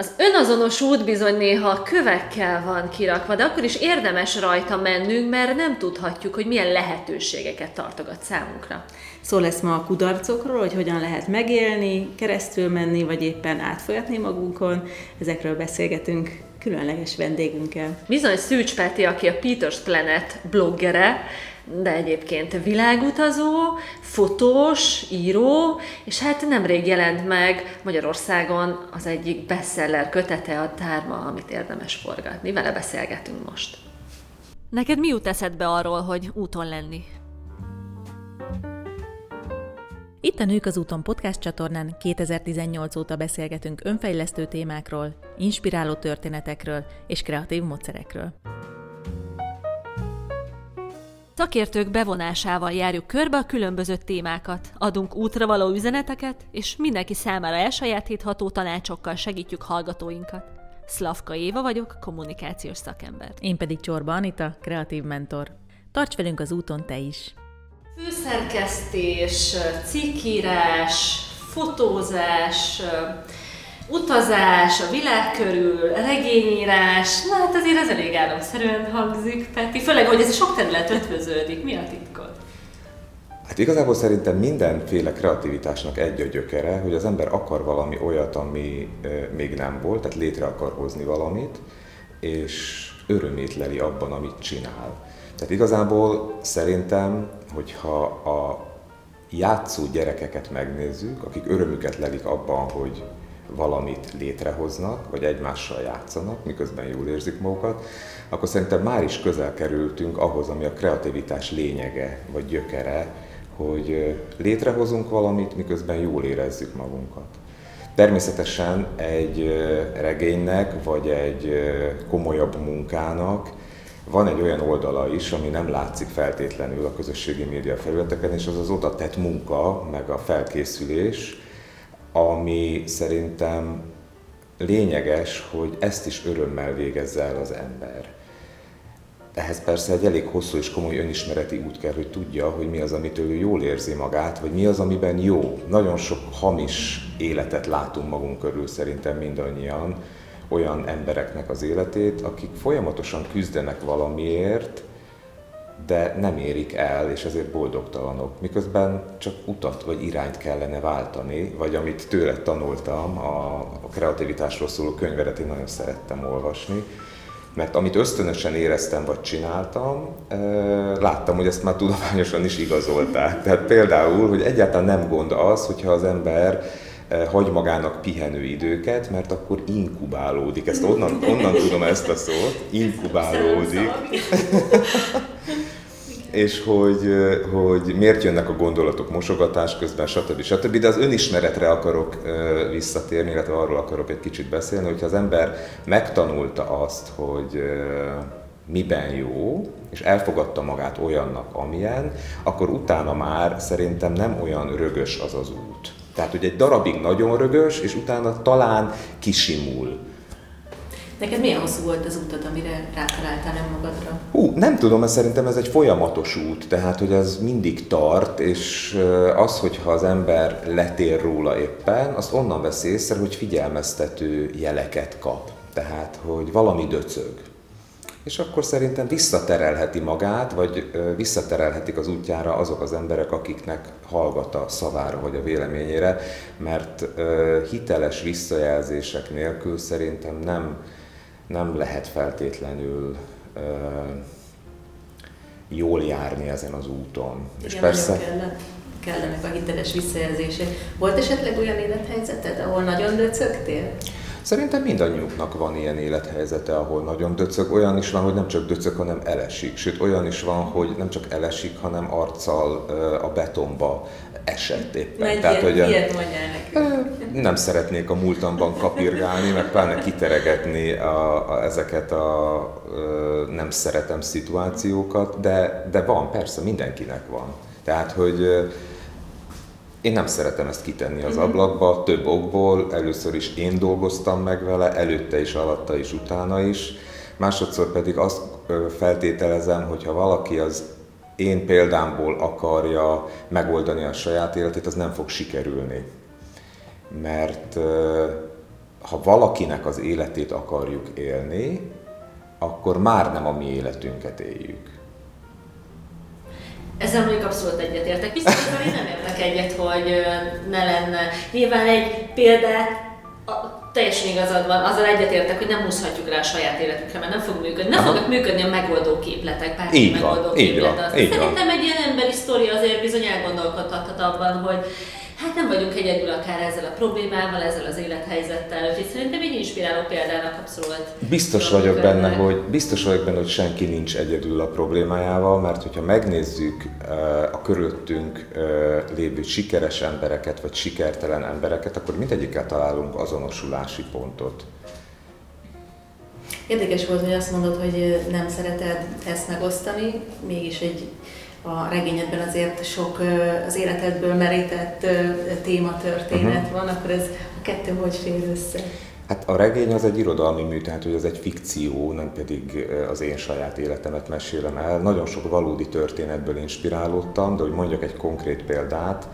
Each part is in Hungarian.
Az önazonos út bizony néha kövekkel van kirakva, de akkor is érdemes rajta mennünk, mert nem tudhatjuk, hogy milyen lehetőségeket tartogat számunkra. Szó lesz ma a kudarcokról, hogy hogyan lehet megélni, keresztül menni, vagy éppen átfolyatni magunkon. Ezekről beszélgetünk különleges vendégünkkel. Bizony Szűcs Peti, aki a Peters Planet bloggere, de egyébként világutazó, fotós, író, és hát nemrég jelent meg Magyarországon az egyik bestseller kötete a Dárma, amit érdemes forgatni. Vele beszélgetünk most. Neked mi jut eszedbe arról, hogy úton lenni? Itt a Nők az úton podcast csatornán 2018 óta beszélgetünk önfejlesztő témákról, inspiráló történetekről és kreatív módszerekről. Szakértők bevonásával járjuk körbe a különböző témákat, adunk útra való üzeneteket, és mindenki számára elsajátítható tanácsokkal segítjük hallgatóinkat. Szlavka Éva vagyok, kommunikációs szakember. Én pedig Csorba Anita, kreatív mentor. Tarts velünk az úton te is! Főszerkesztés, cikkírás, fotózás, utazás, a világ körül, regényírás, na hát azért ez elég államszerűen hangzik, Peti. Főleg, hogy ez sok terület ötvöződik. Mi a titkod? Hát igazából szerintem mindenféle kreativitásnak egy a gyökere, hogy az ember akar valami olyat, ami még nem volt, tehát létre akar hozni valamit, és örömét leli abban, amit csinál. Tehát igazából szerintem, hogyha a játszó gyerekeket megnézzük, akik örömüket lelik abban, hogy valamit létrehoznak, vagy egymással játszanak, miközben jól érzik magukat, akkor szerintem már is közel kerültünk ahhoz, ami a kreativitás lényege, vagy gyökere, hogy létrehozunk valamit, miközben jól érezzük magunkat. Természetesen egy regénynek, vagy egy komolyabb munkának van egy olyan oldala is, ami nem látszik feltétlenül a közösségi média felületeken, és az az oda tett munka, meg a felkészülés, ami szerintem lényeges, hogy ezt is örömmel végezze el az ember. Ehhez persze egy elég hosszú és komoly önismereti út kell, hogy tudja, hogy mi az, amitől ő jól érzi magát, vagy mi az, amiben jó. Nagyon sok hamis életet látunk magunk körül szerintem mindannyian, olyan embereknek az életét, akik folyamatosan küzdenek valamiért, de nem érik el, és ezért boldogtalanok. Miközben csak utat vagy irányt kellene váltani, vagy amit tőle tanultam, a, a kreativitásról szóló könyvedet én nagyon szerettem olvasni, mert amit ösztönösen éreztem vagy csináltam, láttam, hogy ezt már tudományosan is igazolták. Tehát például, hogy egyáltalán nem gond az, hogyha az ember hagy magának pihenőidőket, mert akkor inkubálódik. Ezt onnan, onnan tudom ezt a szót, inkubálódik. És hogy, hogy miért jönnek a gondolatok mosogatás közben, stb. stb. De az önismeretre akarok visszatérni, illetve arról akarok egy kicsit beszélni, hogyha az ember megtanulta azt, hogy miben jó, és elfogadta magát olyannak, amilyen, akkor utána már szerintem nem olyan rögös az az út. Tehát, hogy egy darabig nagyon rögös, és utána talán kisimul. Neked milyen hosszú volt az utad, amire rátaláltál önmagadra? Hú, nem tudom, mert szerintem ez egy folyamatos út, tehát hogy ez mindig tart, és az, hogyha az ember letér róla éppen, azt onnan vesz észre, hogy figyelmeztető jeleket kap. Tehát, hogy valami döcög. És akkor szerintem visszaterelheti magát, vagy visszaterelhetik az útjára azok az emberek, akiknek hallgat a szavára vagy a véleményére, mert hiteles visszajelzések nélkül szerintem nem, nem lehet feltétlenül uh, jól járni ezen az úton. Igen, és persze kellene, kellenek a hiteles visszajelzések. Volt esetleg olyan élethelyzeted, ahol nagyon döcögtél? Szerintem mindannyiunknak van ilyen élethelyzete, ahol nagyon döcög. Olyan is van, hogy nem csak döcög, hanem elesik. Sőt, olyan is van, hogy nem csak elesik, hanem arccal a betonba esett éppen. Mert Tehát, hogy ilyet mondjál Nem szeretnék a múltamban kapirgálni, meg pláne kiteregetni a, a, ezeket a, a nem szeretem szituációkat, de, de van, persze, mindenkinek van. Tehát, hogy én nem szeretem ezt kitenni az mhm. ablakba, több okból. Először is én dolgoztam meg vele, előtte is, alatta is, utána is. Másodszor pedig azt feltételezem, hogy ha valaki az én példámból akarja megoldani a saját életét, az nem fog sikerülni. Mert ha valakinek az életét akarjuk élni, akkor már nem a mi életünket éljük. Ezzel mondjuk abszolút egyetértek. Biztos, hogy nem értek egyet, hogy ne lenne. Nyilván egy példát teljesen igazad van, azzal egyetértek, hogy nem húzhatjuk rá a saját életünkre, mert nem fog működni. Nem Aha. fognak működni a megoldó képletek, bárki megoldó képlet. Szerintem egy ilyen emberi sztori azért bizony elgondolkodhat abban, hogy hát nem vagyunk egyedül akár ezzel a problémával, ezzel az élethelyzettel, úgyhogy szerintem egy inspiráló példának abszolút. Biztos vagyok benne, hogy, biztos vagyok benne, hogy senki nincs egyedül a problémájával, mert hogyha megnézzük a körülöttünk lévő sikeres embereket, vagy sikertelen embereket, akkor mindegyikkel találunk azonosulási pontot. Érdekes volt, hogy azt mondod, hogy nem szereted ezt megosztani, mégis egy a regényedben azért sok az életedből merített téma, történet uh-huh. van, akkor ez a kettő hogy fér össze? Hát a regény az egy irodalmi mű, tehát hogy az egy fikció, nem pedig az én saját életemet mesélem el. Nagyon sok valódi történetből inspirálódtam, de hogy mondjak egy konkrét példát,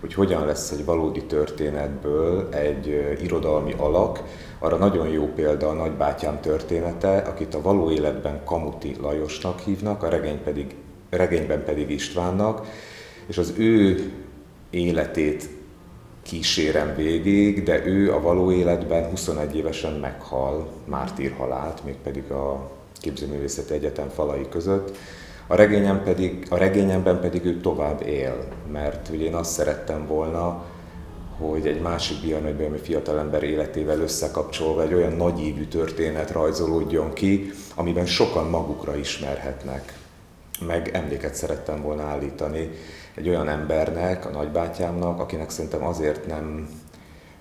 hogy hogyan lesz egy valódi történetből egy irodalmi alak, arra nagyon jó példa a nagybátyám története, akit a való életben Kamuti Lajosnak hívnak, a regény pedig regényben pedig Istvánnak, és az ő életét kísérem végig, de ő a való életben 21 évesen meghal, mártírhalált, mégpedig a Képzőművészeti Egyetem falai között. A, regényem pedig, a regényemben pedig ő tovább él, mert ugye én azt szerettem volna, hogy egy másik bianagyban, ami fiatalember életével összekapcsolva egy olyan nagyívű történet rajzolódjon ki, amiben sokan magukra ismerhetnek meg emléket szerettem volna állítani egy olyan embernek, a nagybátyámnak, akinek szerintem azért nem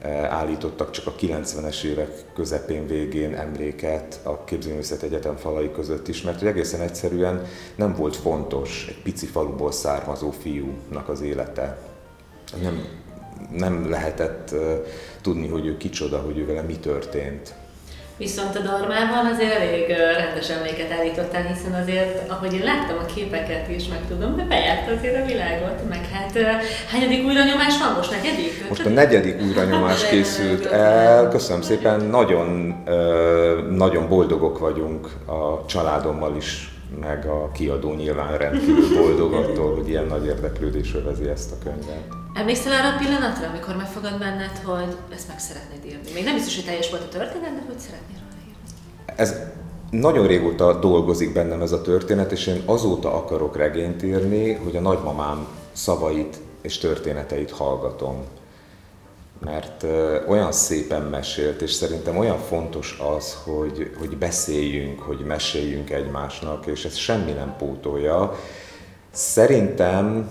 eh, állítottak csak a 90-es évek közepén végén emléket a Képzőművészet Egyetem falai között is, mert hogy egészen egyszerűen nem volt fontos egy pici faluból származó fiúnak az élete. Nem, nem lehetett uh, tudni, hogy ő kicsoda, hogy ő vele mi történt. Viszont a Darmában azért elég rendes emléket állítottál, hiszen azért, ahogy én láttam a képeket is, meg tudom, hogy bejárt azért a világot, meg hát hányadik újranyomás van most? Negyedik? Most a negyedik újranyomás készült el. Köszönöm szépen, nagyon, nagyon boldogok vagyunk a családommal is, meg a kiadó nyilván rendkívül boldog attól, hogy ilyen nagy érdeklődés övezi ezt a könyvet. Emlékszel arra a pillanatra, amikor megfogad benned, hogy ezt meg szeretnéd írni? Még nem biztos, hogy teljes volt a történet, de hogy szeretnél róla írni? Ez nagyon régóta dolgozik bennem ez a történet, és én azóta akarok regényt írni, hogy a nagymamám szavait és történeteit hallgatom. Mert olyan szépen mesélt, és szerintem olyan fontos az, hogy, hogy beszéljünk, hogy meséljünk egymásnak, és ez semmi nem pótolja. Szerintem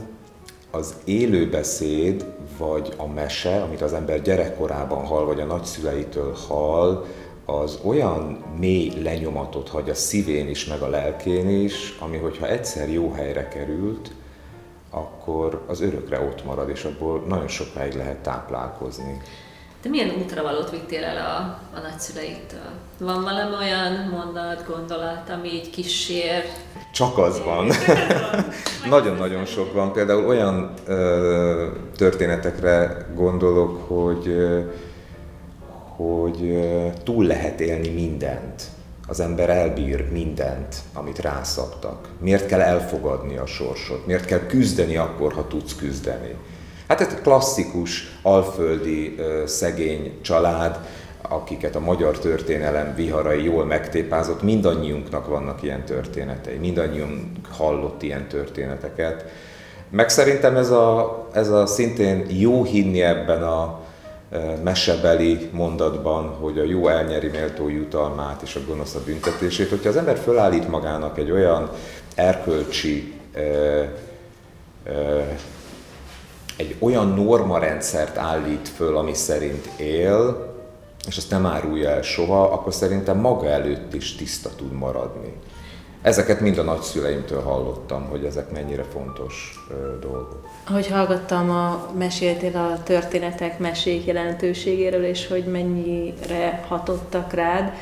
az élőbeszéd, vagy a mese, amit az ember gyerekkorában hall, vagy a nagyszüleitől hall, az olyan mély lenyomatot hagy a szívén is, meg a lelkén is, ami hogyha egyszer jó helyre került, akkor az örökre ott marad, és abból nagyon sokáig lehet táplálkozni. De milyen útravalót vittél el a, a nagyszüleitől? Van valami olyan mondat, gondolat, ami így kísér? Csak az van. Nagyon-nagyon sok van. Például olyan ö, történetekre gondolok, hogy, ö, hogy ö, túl lehet élni mindent. Az ember elbír mindent, amit rászabtak. Miért kell elfogadni a sorsot? Miért kell küzdeni akkor, ha tudsz küzdeni? Hát ez egy klasszikus, alföldi, szegény család, akiket a magyar történelem viharai jól megtépázott, mindannyiunknak vannak ilyen történetei, mindannyiunk hallott ilyen történeteket. Meg szerintem ez a, ez a szintén jó hinni ebben a mesebeli mondatban, hogy a jó elnyeri méltó jutalmát és a gonosz a büntetését. Hogyha az ember fölállít magának egy olyan erkölcsi egy olyan normarendszert állít föl, ami szerint él, és azt nem árulja el soha, akkor szerintem maga előtt is tiszta tud maradni. Ezeket mind a nagyszüleimtől hallottam, hogy ezek mennyire fontos dolgok. Ahogy hallgattam, a, meséltél a történetek, mesék jelentőségéről, és hogy mennyire hatottak rád,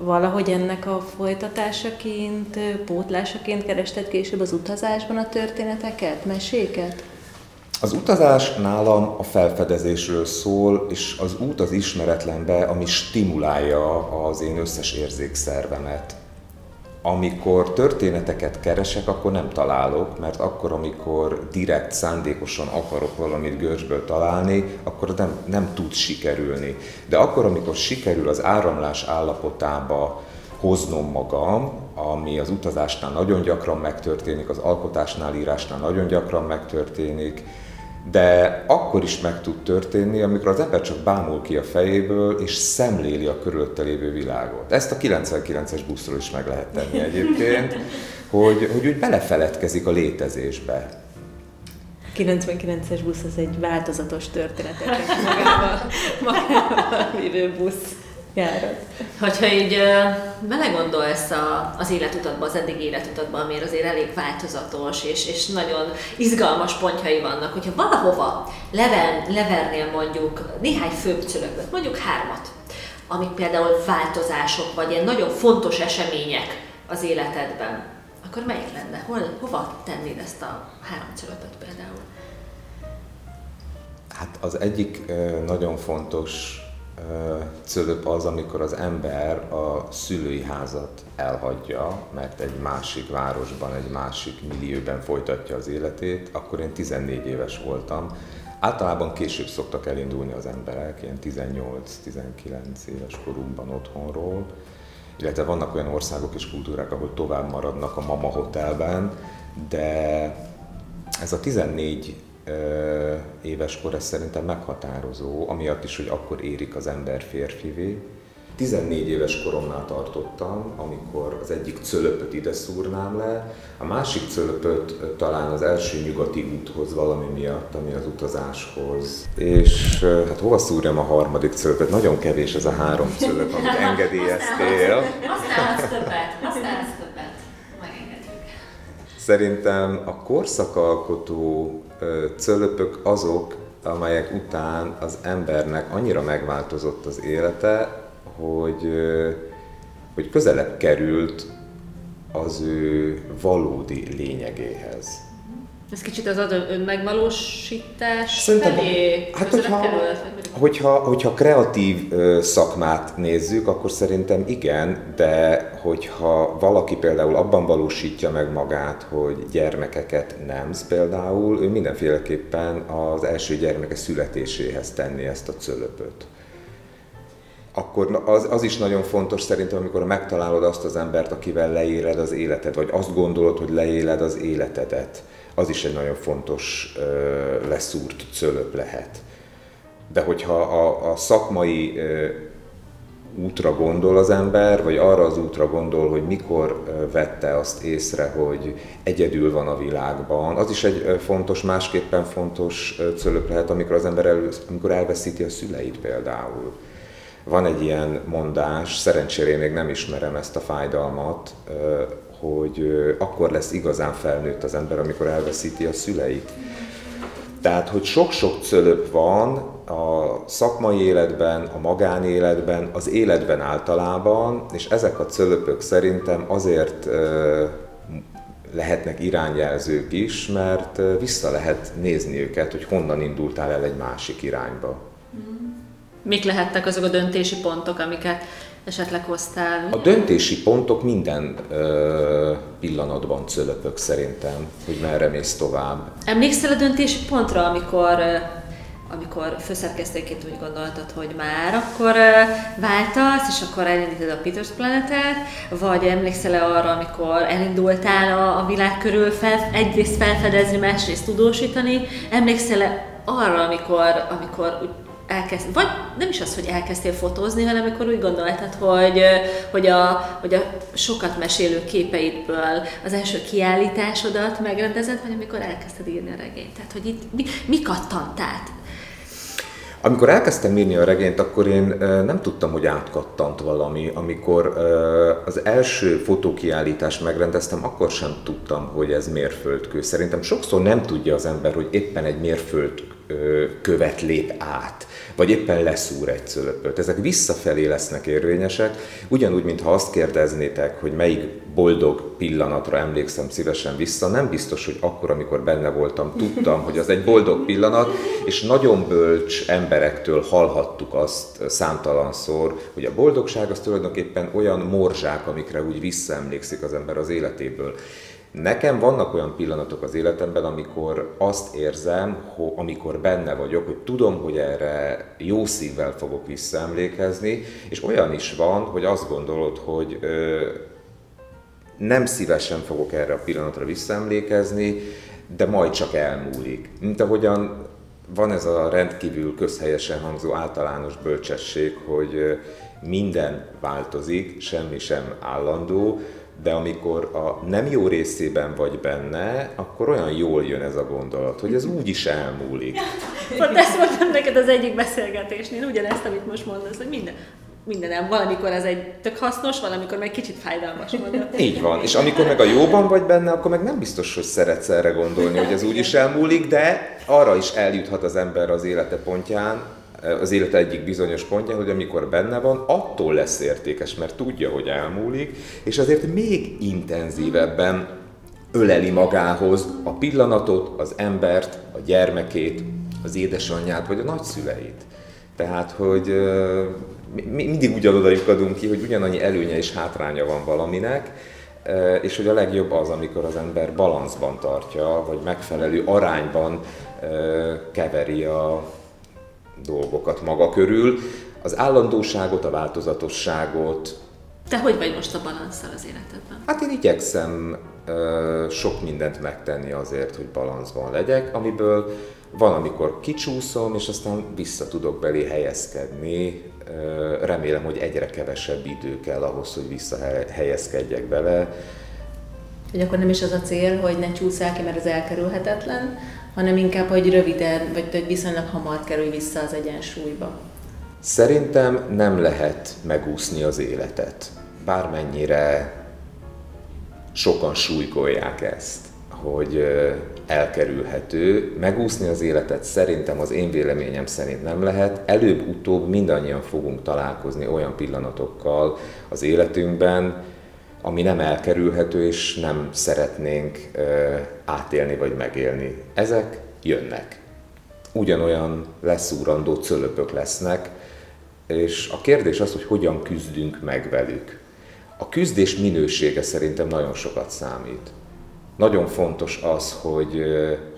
valahogy ennek a folytatásaként, pótlásaként kerested később az utazásban a történeteket, meséket? Az utazás nálam a felfedezésről szól, és az út az ismeretlenbe, ami stimulálja az én összes érzékszervemet. Amikor történeteket keresek, akkor nem találok, mert akkor, amikor direkt, szándékosan akarok valamit görcsből találni, akkor nem, nem tud sikerülni. De akkor, amikor sikerül az áramlás állapotába hoznom magam, ami az utazásnál nagyon gyakran megtörténik, az alkotásnál, írásnál nagyon gyakran megtörténik, de akkor is meg tud történni, amikor az ember csak bámul ki a fejéből, és szemléli a körülötte lévő világot. Ezt a 99-es buszról is meg lehet tenni egyébként, hogy, hogy úgy belefeledkezik a létezésbe. 99-es busz az egy változatos történetet magával, magával lévő busz járat. Hogyha így belegondolsz a, az életutatba, az eddig életutatban, ami azért elég változatos, és, és nagyon izgalmas pontjai vannak, hogyha valahova leven, levernél mondjuk néhány főbb cölöpöt, mondjuk hármat, amik például változások, vagy ilyen nagyon fontos események az életedben, akkor melyik lenne? Hol, hova tennéd ezt a három cölöpöt például? Hát az egyik nagyon fontos cölöp az, amikor az ember a szülői házat elhagyja, mert egy másik városban, egy másik millióben folytatja az életét, akkor én 14 éves voltam. Általában később szoktak elindulni az emberek, ilyen 18-19 éves korunkban otthonról, illetve vannak olyan országok és kultúrák, ahol tovább maradnak a mama hotelben, de ez a 14 éves kor, ez szerintem meghatározó, amiatt is, hogy akkor érik az ember férfivé. 14 éves koromnál tartottam, amikor az egyik cölöpöt ide szúrnám le, a másik cölöpöt talán az első nyugati úthoz valami miatt, ami az utazáshoz. És hát hova szúrjam a harmadik cölöpöt? Nagyon kevés ez a három cölöp, amit engedélyeztél. Használsz többet, használsz többet. Szerintem a korszakalkotó cölöpök azok, amelyek után az embernek annyira megváltozott az élete, hogy, hogy közelebb került az ő valódi lényegéhez. Ez kicsit az ad önmegvalósítás Szerintem, felé? hát hogyha, hogyha, hogyha kreatív szakmát nézzük, akkor szerintem igen, de hogyha valaki például abban valósítja meg magát, hogy gyermekeket nemz például, ő mindenféleképpen az első gyermeke születéséhez tenni ezt a cölöpöt. Akkor az, az is nagyon fontos szerintem, amikor megtalálod azt az embert, akivel leéled az életed, vagy azt gondolod, hogy leéled az életedet az is egy nagyon fontos leszúrt cölöp lehet. De hogyha a, a szakmai útra gondol az ember, vagy arra az útra gondol, hogy mikor vette azt észre, hogy egyedül van a világban, az is egy fontos, másképpen fontos cölöp lehet, amikor az ember el, amikor elveszíti a szüleit például. Van egy ilyen mondás, szerencsére még nem ismerem ezt a fájdalmat, hogy akkor lesz igazán felnőtt az ember, amikor elveszíti a szüleit. Tehát, hogy sok-sok cölöp van a szakmai életben, a magánéletben, az életben általában, és ezek a cölöpök szerintem azért lehetnek irányjelzők is, mert vissza lehet nézni őket, hogy honnan indultál el egy másik irányba. Mik lehettek azok a döntési pontok, amiket esetleg hoztál? A döntési pontok minden ö, pillanatban cölöpök szerintem, hogy merre mész tovább. Emlékszel a döntési pontra, amikor amikor főszerkesztőként úgy gondoltad, hogy már akkor váltasz, és akkor elindítod a Peters Planetet, vagy emlékszel-e arra, amikor elindultál a, a világ körül fel, egyrészt felfedezni, másrészt tudósítani, emlékszel-e arra, amikor, amikor elkezd, vagy nem is az, hogy elkezdtél fotózni, hanem amikor úgy gondoltad, hogy, hogy, a, hogy a sokat mesélő képeidből az első kiállításodat megrendezed, vagy amikor elkezdted írni a regényt. Tehát, hogy itt mi, mi kattant? Amikor elkezdtem írni a regényt, akkor én nem tudtam, hogy átkattant valami. Amikor az első fotókiállítást megrendeztem, akkor sem tudtam, hogy ez mérföldkő. Szerintem sokszor nem tudja az ember, hogy éppen egy mérföld követ lép át, vagy éppen leszúr egy cölöpöt. Ezek visszafelé lesznek érvényesek, ugyanúgy, mintha azt kérdeznétek, hogy melyik boldog pillanatra emlékszem szívesen vissza, nem biztos, hogy akkor, amikor benne voltam, tudtam, hogy az egy boldog pillanat, és nagyon bölcs emberektől hallhattuk azt számtalanszor, hogy a boldogság az tulajdonképpen olyan morzsák, amikre úgy visszaemlékszik az ember az életéből. Nekem vannak olyan pillanatok az életemben, amikor azt érzem, hogy amikor benne vagyok, hogy tudom, hogy erre jó szívvel fogok visszaemlékezni, és olyan is van, hogy azt gondolod, hogy ö, nem szívesen fogok erre a pillanatra visszaemlékezni, de majd csak elmúlik. Mint ahogyan van ez a rendkívül közhelyesen hangzó általános bölcsesség, hogy minden változik, semmi sem állandó, de amikor a nem jó részében vagy benne, akkor olyan jól jön ez a gondolat, hogy ez úgy is elmúlik. Pont ezt mondtam neked az egyik beszélgetésnél, ugyanezt, amit most mondasz, hogy minden, mindenem. Valamikor ez egy tök hasznos, valamikor meg kicsit fájdalmas mondat. Így van. És amikor meg a jóban vagy benne, akkor meg nem biztos, hogy szeretsz erre gondolni, hogy ez úgy is elmúlik, de arra is eljuthat az ember az élete pontján, az élete egyik bizonyos pontja, hogy amikor benne van, attól lesz értékes, mert tudja, hogy elmúlik, és azért még intenzívebben öleli magához a pillanatot, az embert, a gyermekét, az édesanyját vagy a nagyszüleit. Tehát, hogy mindig ugyanoda adunk ki, hogy ugyanannyi előnye és hátránya van valaminek, és hogy a legjobb az, amikor az ember balanszban tartja, vagy megfelelő arányban keveri a dolgokat maga körül, az állandóságot, a változatosságot. Te hogy vagy most a balanszal az életedben? Hát én igyekszem sok mindent megtenni azért, hogy balanszban legyek, amiből van, amikor kicsúszom, és aztán vissza tudok belé helyezkedni. Remélem, hogy egyre kevesebb idő kell ahhoz, hogy visszahelyezkedjek bele. Hogy akkor nem is az a cél, hogy ne csúszál ki, mert ez elkerülhetetlen, hanem inkább, hogy röviden, vagy hogy viszonylag hamar kerülj vissza az egyensúlyba. Szerintem nem lehet megúszni az életet. Bármennyire sokan súlykolják ezt, hogy elkerülhető. Megúszni az életet szerintem az én véleményem szerint nem lehet. Előbb-utóbb mindannyian fogunk találkozni olyan pillanatokkal az életünkben, ami nem elkerülhető, és nem szeretnénk átélni vagy megélni. Ezek jönnek. Ugyanolyan leszúrandó cölöpök lesznek, és a kérdés az, hogy hogyan küzdünk meg velük. A küzdés minősége szerintem nagyon sokat számít. Nagyon fontos az, hogy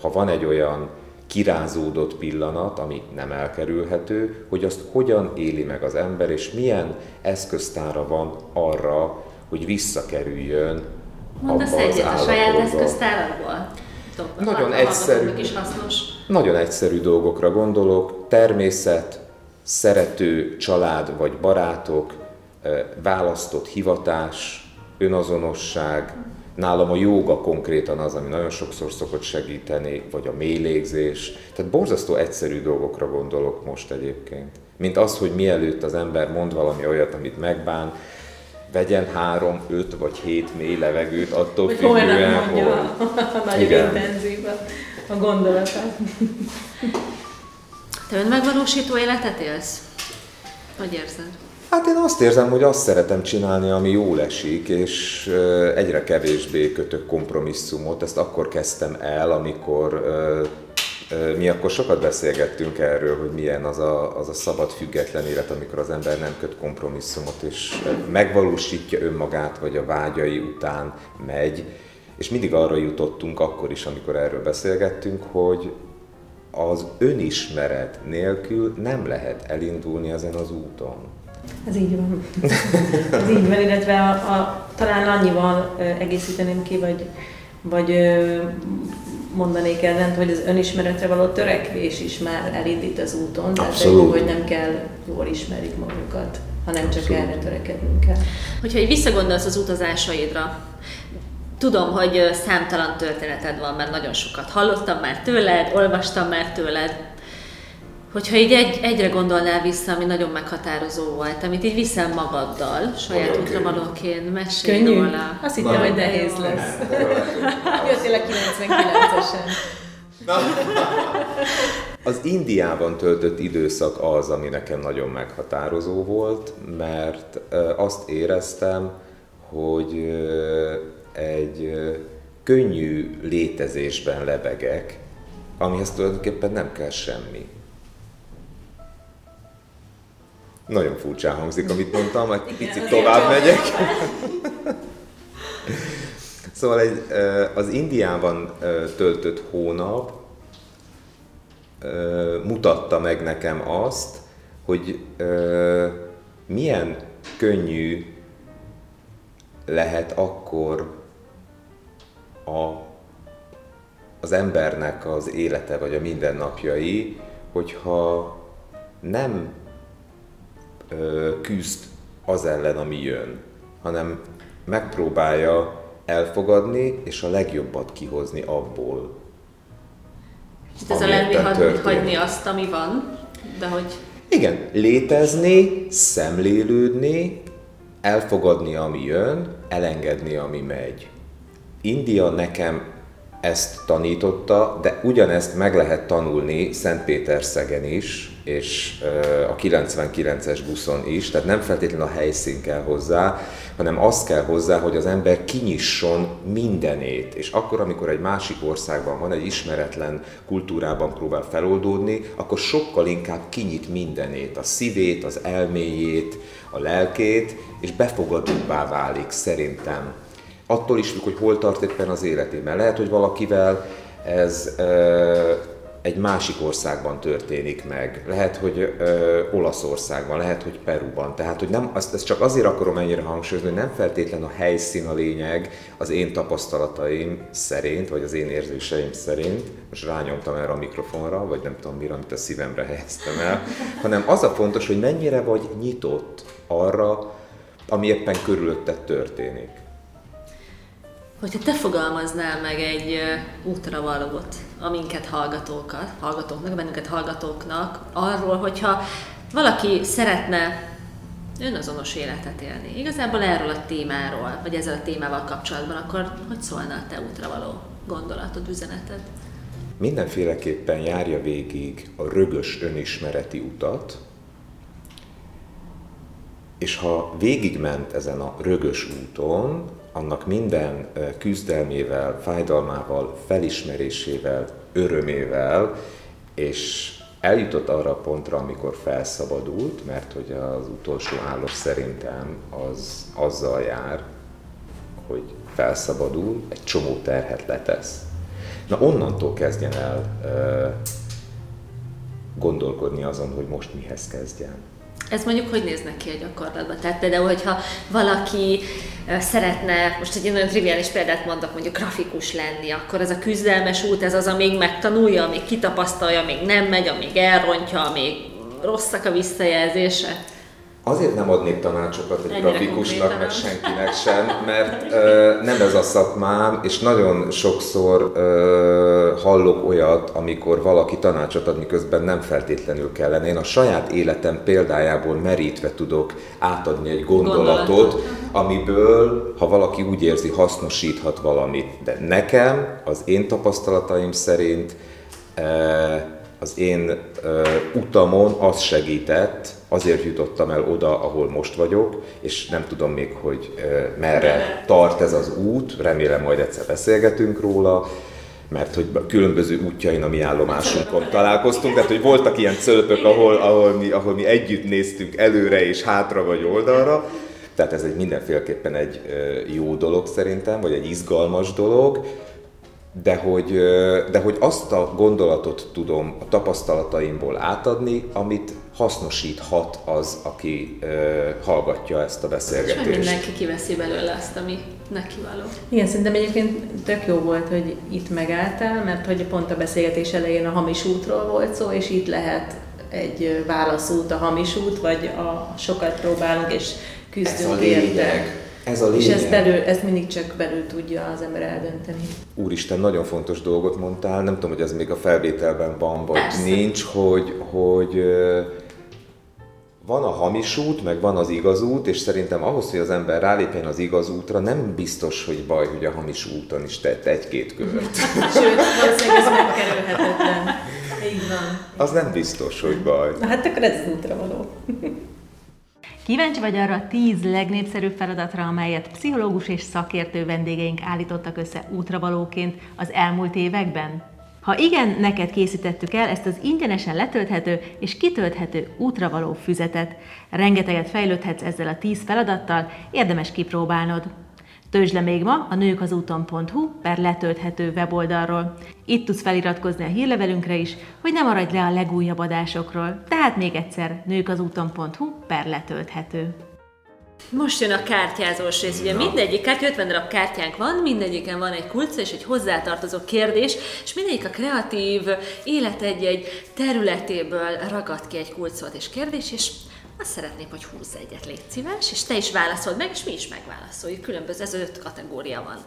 ha van egy olyan kirázódott pillanat, ami nem elkerülhető, hogy azt hogyan éli meg az ember, és milyen eszköztára van arra, hogy visszakerüljön Mondasz abba egyet az a saját eszköztárakból? Nagyon egyszerű, is hasznos. nagyon egyszerű dolgokra gondolok. Természet, szerető család vagy barátok, választott hivatás, önazonosság, Nálam a jóga konkrétan az, ami nagyon sokszor szokott segíteni, vagy a mélégzés. Tehát borzasztó egyszerű dolgokra gondolok most egyébként. Mint az, hogy mielőtt az ember mond valami olyat, amit megbán, vegyen három, öt vagy hét mély levegőt, attól hogy függően, hol mondja nagyon Igen. intenzív a gondolatát. Te önmegvalósító életet élsz? Hogy érzed? Hát én azt érzem, hogy azt szeretem csinálni, ami jól esik, és egyre kevésbé kötök kompromisszumot. Ezt akkor kezdtem el, amikor mi akkor sokat beszélgettünk erről, hogy milyen az a, az a szabad, független élet, amikor az ember nem köt kompromisszumot, és megvalósítja önmagát, vagy a vágyai után megy. És mindig arra jutottunk akkor is, amikor erről beszélgettünk, hogy az önismeret nélkül nem lehet elindulni ezen az úton. Ez így van. Ez így van, illetve a, a, talán annyival egészíteném ki, vagy, vagy mondanék ellent, hogy az önismeretre való törekvés is már elindít az úton. Tehát jó, hogy nem kell jól ismerjük magunkat, hanem Abszolút. csak erre törekednünk kell. Hogyha egy visszagondolsz az utazásaidra, tudom, hogy számtalan történeted van, mert nagyon sokat hallottam már tőled, olvastam már tőled, Hogyha így egy, egyre gondolnál vissza, ami nagyon meghatározó volt, amit így viszel magaddal, saját útra valóként, mesélj Könnyű? róla. Azt hittem, hogy nehéz lesz. Jöttél a 99-esen. Az Indiában töltött időszak az, ami nekem nagyon meghatározó volt, mert azt éreztem, hogy egy könnyű létezésben lebegek, amihez tulajdonképpen nem kell semmi. Nagyon furcsán hangzik, amit mondtam, egy picit tovább megyek. szóval egy, az Indiában töltött hónap mutatta meg nekem azt, hogy milyen könnyű lehet akkor a, az embernek az élete vagy a mindennapjai, hogyha nem küzd az ellen, ami jön, hanem megpróbálja elfogadni és a legjobbat kihozni abból. És ez a lenni hagyni azt, ami van, de hogy... Igen, létezni, szemlélődni, elfogadni, ami jön, elengedni, ami megy. India nekem ezt tanította, de ugyanezt meg lehet tanulni Szentpéterszegen is, és a 99-es buszon is, tehát nem feltétlenül a helyszín kell hozzá, hanem az kell hozzá, hogy az ember kinyisson mindenét, és akkor, amikor egy másik országban van, egy ismeretlen kultúrában próbál feloldódni, akkor sokkal inkább kinyit mindenét, a szívét, az elméjét, a lelkét, és befogadóbbá válik szerintem. Attól is függ, hogy hol tart éppen az életében. Lehet, hogy valakivel ez egy másik országban történik meg, lehet, hogy ö, Olaszországban, lehet, hogy Peruban. Tehát, hogy nem, azt, ezt csak azért akarom ennyire hangsúlyozni, hogy nem feltétlen a helyszín a lényeg az én tapasztalataim szerint, vagy az én érzéseim szerint, most rányomtam erre a mikrofonra, vagy nem tudom mire, amit a szívemre helyeztem el, hanem az a fontos, hogy mennyire vagy nyitott arra, ami éppen körülötted történik. Hogyha te fogalmaznál meg egy útra valót, aminket hallgatókat, hallgatóknak, bennünket hallgatóknak, arról, hogyha valaki szeretne önazonos életet élni, igazából erről a témáról, vagy ezzel a témával kapcsolatban, akkor hogy szólna a te útra való gondolatod, üzeneted? Mindenféleképpen járja végig a rögös önismereti utat, és ha végigment ezen a rögös úton, annak minden küzdelmével, fájdalmával, felismerésével, örömével, és eljutott arra a pontra, amikor felszabadult, mert hogy az utolsó állós szerintem az azzal jár, hogy felszabadul, egy csomó terhet letesz. Na onnantól kezdjen el gondolkodni azon, hogy most mihez kezdjen. Ez mondjuk hogy néznek ki a gyakorlatban? Tehát például, hogyha valaki szeretne, most egy nagyon triviális példát mondok, mondjuk grafikus lenni, akkor ez a küzdelmes út, ez az, amíg megtanulja, amíg kitapasztalja, amíg nem megy, amíg elrontja, amíg rosszak a visszajelzése. Azért nem adnék tanácsokat egy Ennyire grafikusnak, meg senkinek sem, mert ö, nem ez a szakmám, és nagyon sokszor ö, hallok olyat, amikor valaki tanácsot ad, miközben nem feltétlenül kellene. Én a saját életem példájából merítve tudok átadni egy gondolatot, gondolatot. amiből, ha valaki úgy érzi, hasznosíthat valamit. De nekem, az én tapasztalataim szerint, ö, az én ö, utamon az segített, azért jutottam el oda, ahol most vagyok, és nem tudom még, hogy ö, merre tart ez az út, remélem majd egyszer beszélgetünk róla, mert hogy különböző útjain a mi állomásunkon találkoztunk, tehát hogy voltak ilyen cölöpök, ahol, ahol, mi, ahol mi együtt néztünk előre és hátra vagy oldalra, tehát ez egy mindenféleképpen egy jó dolog szerintem, vagy egy izgalmas dolog, de hogy, de hogy azt a gondolatot tudom a tapasztalataimból átadni, amit hasznosíthat az, aki hallgatja ezt a beszélgetést. És mindenki kiveszi belőle azt, ami neki való. Igen, szerintem egyébként tök jó volt, hogy itt megálltál, mert hogy pont a beszélgetés elején a hamis útról volt szó, és itt lehet egy válaszút a hamis út, vagy a sokat próbálunk és küzdünk érte. Ez a lényeg. És ezt, belül, ezt mindig csak belül tudja az ember eldönteni. Úristen, nagyon fontos dolgot mondtál, nem tudom, hogy ez még a felvételben van, vagy Persze. nincs, hogy, hogy van a hamis út, meg van az igaz út, és szerintem ahhoz, hogy az ember rálépjen az igaz útra, nem biztos, hogy baj, hogy a hamis úton is tett egy-két kört. Sőt, valószínűleg ez Elkerülhetetlen. Így van. Az nem biztos, hogy baj. Na hát akkor ez az útra való. Kíváncsi vagy arra a tíz legnépszerűbb feladatra, amelyet pszichológus és szakértő vendégeink állítottak össze útravalóként az elmúlt években? Ha igen, neked készítettük el ezt az ingyenesen letölthető és kitölthető útravaló füzetet. Rengeteget fejlődhetsz ezzel a tíz feladattal, érdemes kipróbálnod. Töltsd le még ma a nőkazúton.hu per letölthető weboldalról. Itt tudsz feliratkozni a hírlevelünkre is, hogy ne maradj le a legújabb adásokról. Tehát még egyszer nőkazúton.hu per letölthető. Most jön a kártyázós rész. Ugye mindegyik kártya, 50 darab kártyánk van, mindegyiken van egy kulca és egy hozzátartozó kérdés, és mindegyik a kreatív élet egy-egy területéből ragad ki egy kulcot és kérdés, és azt szeretném, hogy húzz egyet, légy szíves, és te is válaszold meg, és mi is megválaszoljuk. Különböző, ez öt kategória van.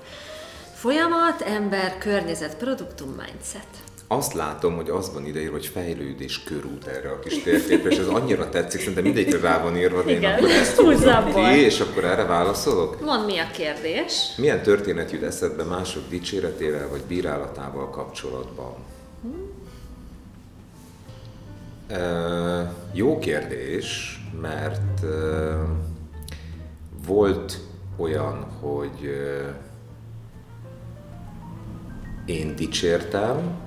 Folyamat, ember, környezet, produktum, mindset. Azt látom, hogy az van ideírva, hogy fejlődés körút erre a kis térképre, és ez annyira tetszik, szerintem mindegyikre rá van írva, hogy én akkor ezt húzom ki, és akkor erre válaszolok. Mondd, mi a kérdés? Milyen történet jut eszedbe mások dicséretével vagy bírálatával kapcsolatban? Ö, jó kérdés, mert ö, volt olyan, hogy ö, én dicsértem,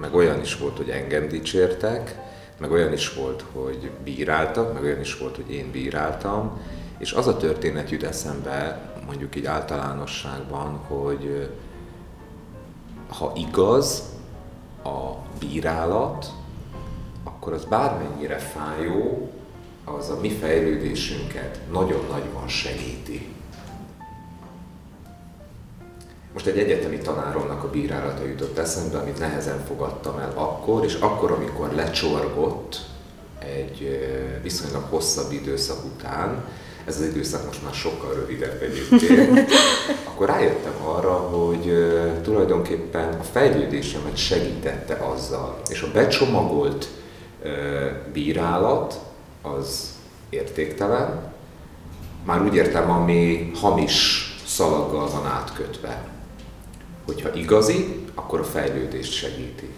meg olyan is volt, hogy engem dicsértek, meg olyan is volt, hogy bíráltak, meg olyan is volt, hogy én bíráltam, és az a történet jut eszembe, mondjuk így általánosságban, hogy ha igaz a bírálat, akkor az bármennyire fájó, az a mi fejlődésünket nagyon nagyban segíti. Most egy egyetemi tanáromnak a bírálata jutott eszembe, amit nehezen fogadtam el akkor, és akkor, amikor lecsorgott egy viszonylag hosszabb időszak után, ez az időszak most már sokkal rövidebb egyébként, akkor rájöttem arra, hogy tulajdonképpen a fejlődésemet segítette azzal, és a becsomagolt bírálat az értéktelen, már úgy értem, ami hamis szalaggal van átkötve. Hogyha igazi, akkor a fejlődést segíti.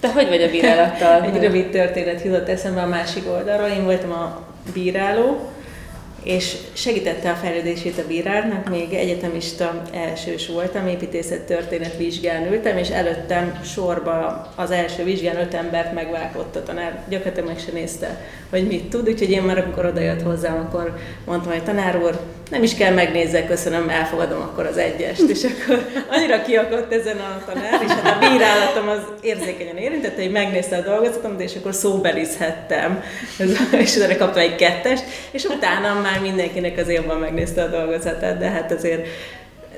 Te hogy vagy a bírálattal? Egy rövid történet jutott eszembe a másik oldalról. Én voltam a bíráló, és segítette a fejlődését a bírálnak, még egyetemista elsős voltam, építészet történet vizsgán ültem, és előttem sorba az első vizsgán öt embert megvágott a tanár, gyakorlatilag meg se nézte, hogy mit tud, úgyhogy én már amikor odajött hozzám, akkor mondtam, hogy tanár úr, nem is kell megnézzek, köszönöm, elfogadom akkor az egyest. És akkor annyira kiakadt ezen a tanár, és hát a bírálatom az érzékenyen érintette, hogy megnézte a dolgozatomat, és akkor szóbelizhettem. És utána kaptam egy kettest, és utána már mindenkinek azért jobban megnézte a dolgozatát, de hát azért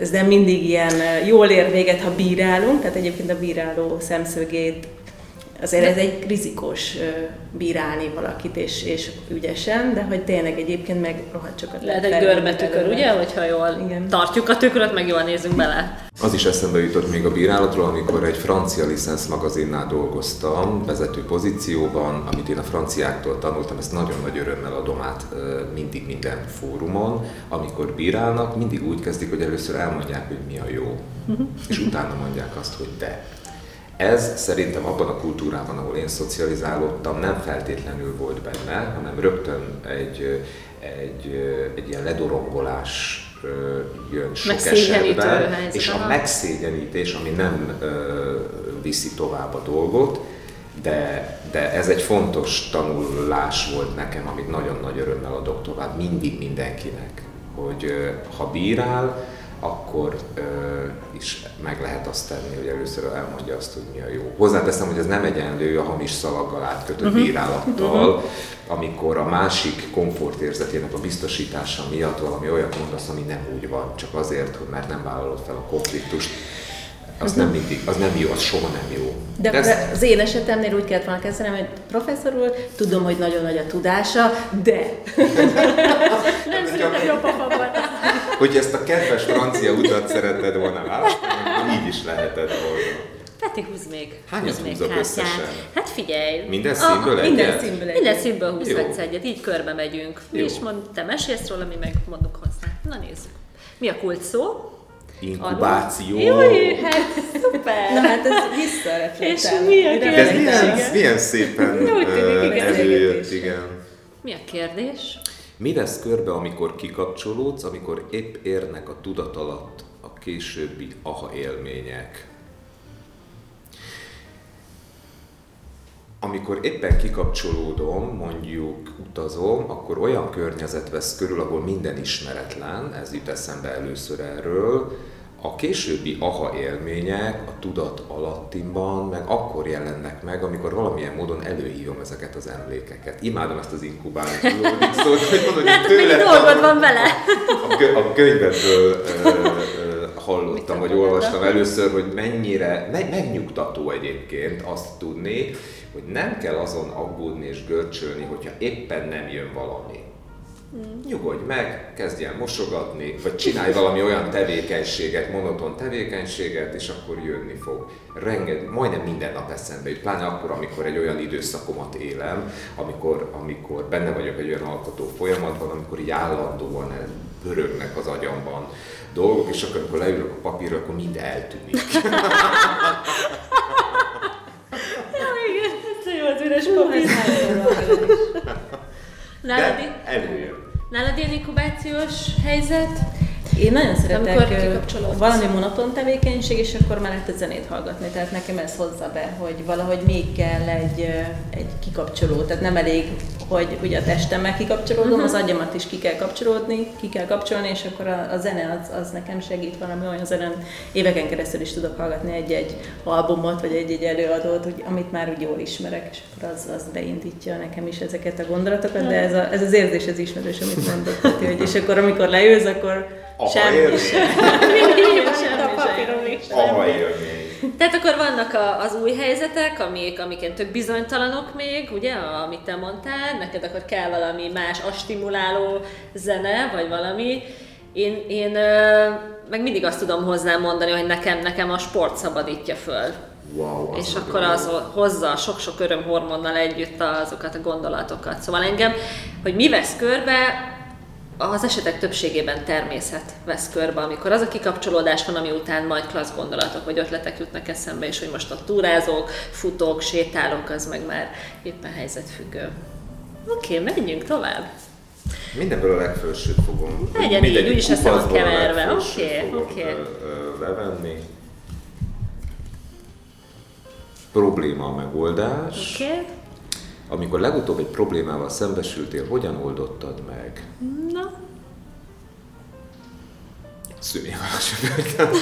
ez nem mindig ilyen jól ér véget, ha bírálunk, tehát egyébként a bíráló szemszögét azért ez egy rizikós bírálni valakit, és, és ügyesen, de hogy tényleg egyébként meg rohadt sokat Lehet egy görbetükör, belőle. ugye? Hogyha jól Igen. tartjuk a tükröt, meg jól nézünk bele. Az is eszembe jutott még a bírálatról, amikor egy francia licensz magazinnál dolgoztam, vezető pozícióban, amit én a franciáktól tanultam, ezt nagyon nagy örömmel adom át mindig minden fórumon. Amikor bírálnak, mindig úgy kezdik, hogy először elmondják, hogy mi a jó, és utána mondják azt, hogy de. Ez szerintem abban a kultúrában, ahol én szocializálódtam, nem feltétlenül volt benne, hanem rögtön egy, egy, egy ilyen ledorongolás jön sok esetben, és a megszégyenítés, ami nem viszi tovább a dolgot, de, de ez egy fontos tanulás volt nekem, amit nagyon nagy örömmel adok tovább mindig mindenkinek, hogy ha bírál, akkor ö, is meg lehet azt tenni, hogy először elmondja azt, hogy mi a jó. Hozzáteszem, hogy ez nem egyenlő a hamis szalaggal átkötött uh-huh. bírálattal, uh-huh. amikor a másik komfortérzetének a biztosítása miatt valami olyat mondasz, ami nem úgy van, csak azért, hogy mert nem vállalod fel a konfliktust. Az nem mindig, az nem jó, az soha nem jó. De ez- akkor az én esetemnél úgy kellett volna kezdenem, hogy professzor úr, tudom, hogy nagyon nagy a tudása, de Nem született jobb a. hogy ezt a kedves francia utat szeretted volna választani, akkor így is lehetett volna. Peti, húzz még. Hányat húzz még húzok kártyát. összesen? Hát figyelj. Minden színből egyet? minden színből egy. Minden színből húzhatsz egyet, így körbe megyünk. Mi Jó. is mond, te mesélsz róla, mi meg mondunk hozzá. Na nézzük. Mi a kult szó? Inkubáció. Jaj, hát szuper! Na hát ez visszareflektál. És mi a kérdés? Ez milyen, milyen szépen előjött, igen. Mi a kérdés? Mi vesz körbe, amikor kikapcsolódsz, amikor épp érnek a tudat alatt a későbbi aha élmények? Amikor éppen kikapcsolódom, mondjuk utazom, akkor olyan környezet vesz körül, ahol minden ismeretlen, ez jut eszembe először erről, a későbbi aha élmények a tudat alattimban meg akkor jelennek meg, amikor valamilyen módon előhívom ezeket az emlékeket. Imádom ezt az inkubációt, szóval, hogy mondod, hogy tőled dolgod van vele? A, a könyvedből hallottam, vagy olvastam először, hogy mennyire me, megnyugtató egyébként azt tudni, hogy nem kell azon aggódni és görcsölni, hogyha éppen nem jön valami. Nyugodj meg, kezdj el mosogatni, vagy csinálj valami olyan tevékenységet, monoton tevékenységet, és akkor jönni fog. Renged, majdnem minden nap eszembe jut, pláne akkor, amikor egy olyan időszakomat élem, amikor, amikor benne vagyok egy olyan alkotó folyamatban, amikor így állandóan pörögnek az agyamban dolgok, és akkor, amikor leülök a papírra, akkor mind eltűnik. Igen, ez jó az üres papír. Nálad, De előjön. Nálad ilyen inkubációs helyzet? Én nagyon szeretek valami monoton tevékenység, és akkor már lehet a zenét hallgatni. Tehát nekem ez hozza be, hogy valahogy még kell egy, egy kikapcsoló. Tehát nem elég, hogy ugye a testemmel kikapcsolódom, Mhm. az agyamat is ki kell kapcsolódni, ki kell kapcsolni, és akkor a, a zene az, az nekem segít valami olyan zenen. Éveken keresztül is tudok hallgatni egy-egy albumot, vagy egy-egy előadót, úgy, amit már úgy jól ismerek, és akkor az, az beindítja nekem is ezeket a gondolatokat, de ez, a, ez az érzés, ez ismerős, amit mondott, hogy és akkor amikor leülsz, akkor Aha, semmi élmény. sem. Semmi a sem. papíron is. Aha élmény. Tehát akkor vannak a, az új helyzetek, amik, amiken tök bizonytalanok még, ugye, a- amit te mondtál, neked akkor kell valami más, a stimuláló zene, vagy valami. Én, én meg mindig azt tudom hozzá mondani, hogy nekem, nekem a sport szabadítja föl. Wow, és akkor az hozza sok-sok örömhormonnal együtt azokat a gondolatokat. Szóval engem, hogy mi vesz körbe, az esetek többségében természet vesz körbe, amikor az a kikapcsolódás van, ami után majd klassz gondolatok vagy ötletek jutnak eszembe, és hogy most a túrázok, futok, sétálok, az meg már éppen helyzetfüggő. Oké, okay, menjünk tovább. Mindenből a legfelsőt fogom. Legyen így, úgyis kupacból a keverve. Oké, oké. ö, ö, Levenni. Probléma a megoldás. Oké? Okay? Amikor legutóbb egy problémával szembesültél, hogyan oldottad meg? Na, Szűnyegálásra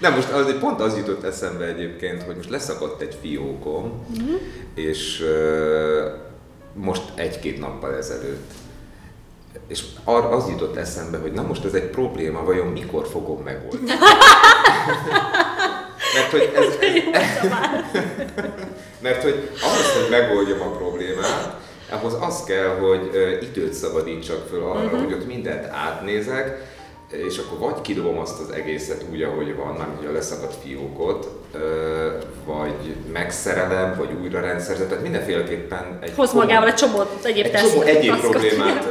Nem, most az, pont az jutott eszembe egyébként, hogy most leszakadt egy fiókom, Mhm. és uh, most egy-két nappal ezelőtt. És ar- az jutott eszembe, hogy na most ez egy probléma, vajon mikor fogom megoldani? Mert hogy ez, ez, mert hogy ahhoz, hogy megoldjam a problémát, ahhoz az kell, hogy időt szabadítsak föl arra, uh-huh. hogy ott mindent átnézek, és akkor vagy kidobom azt az egészet úgy, ahogy van, nem hogy a leszakadt fiókot, vagy megszerelem, vagy újra rendszerzem, tehát mindenféleképpen egy hoz komoly- magával egy csomó egyéb egy csomó egyéb problémát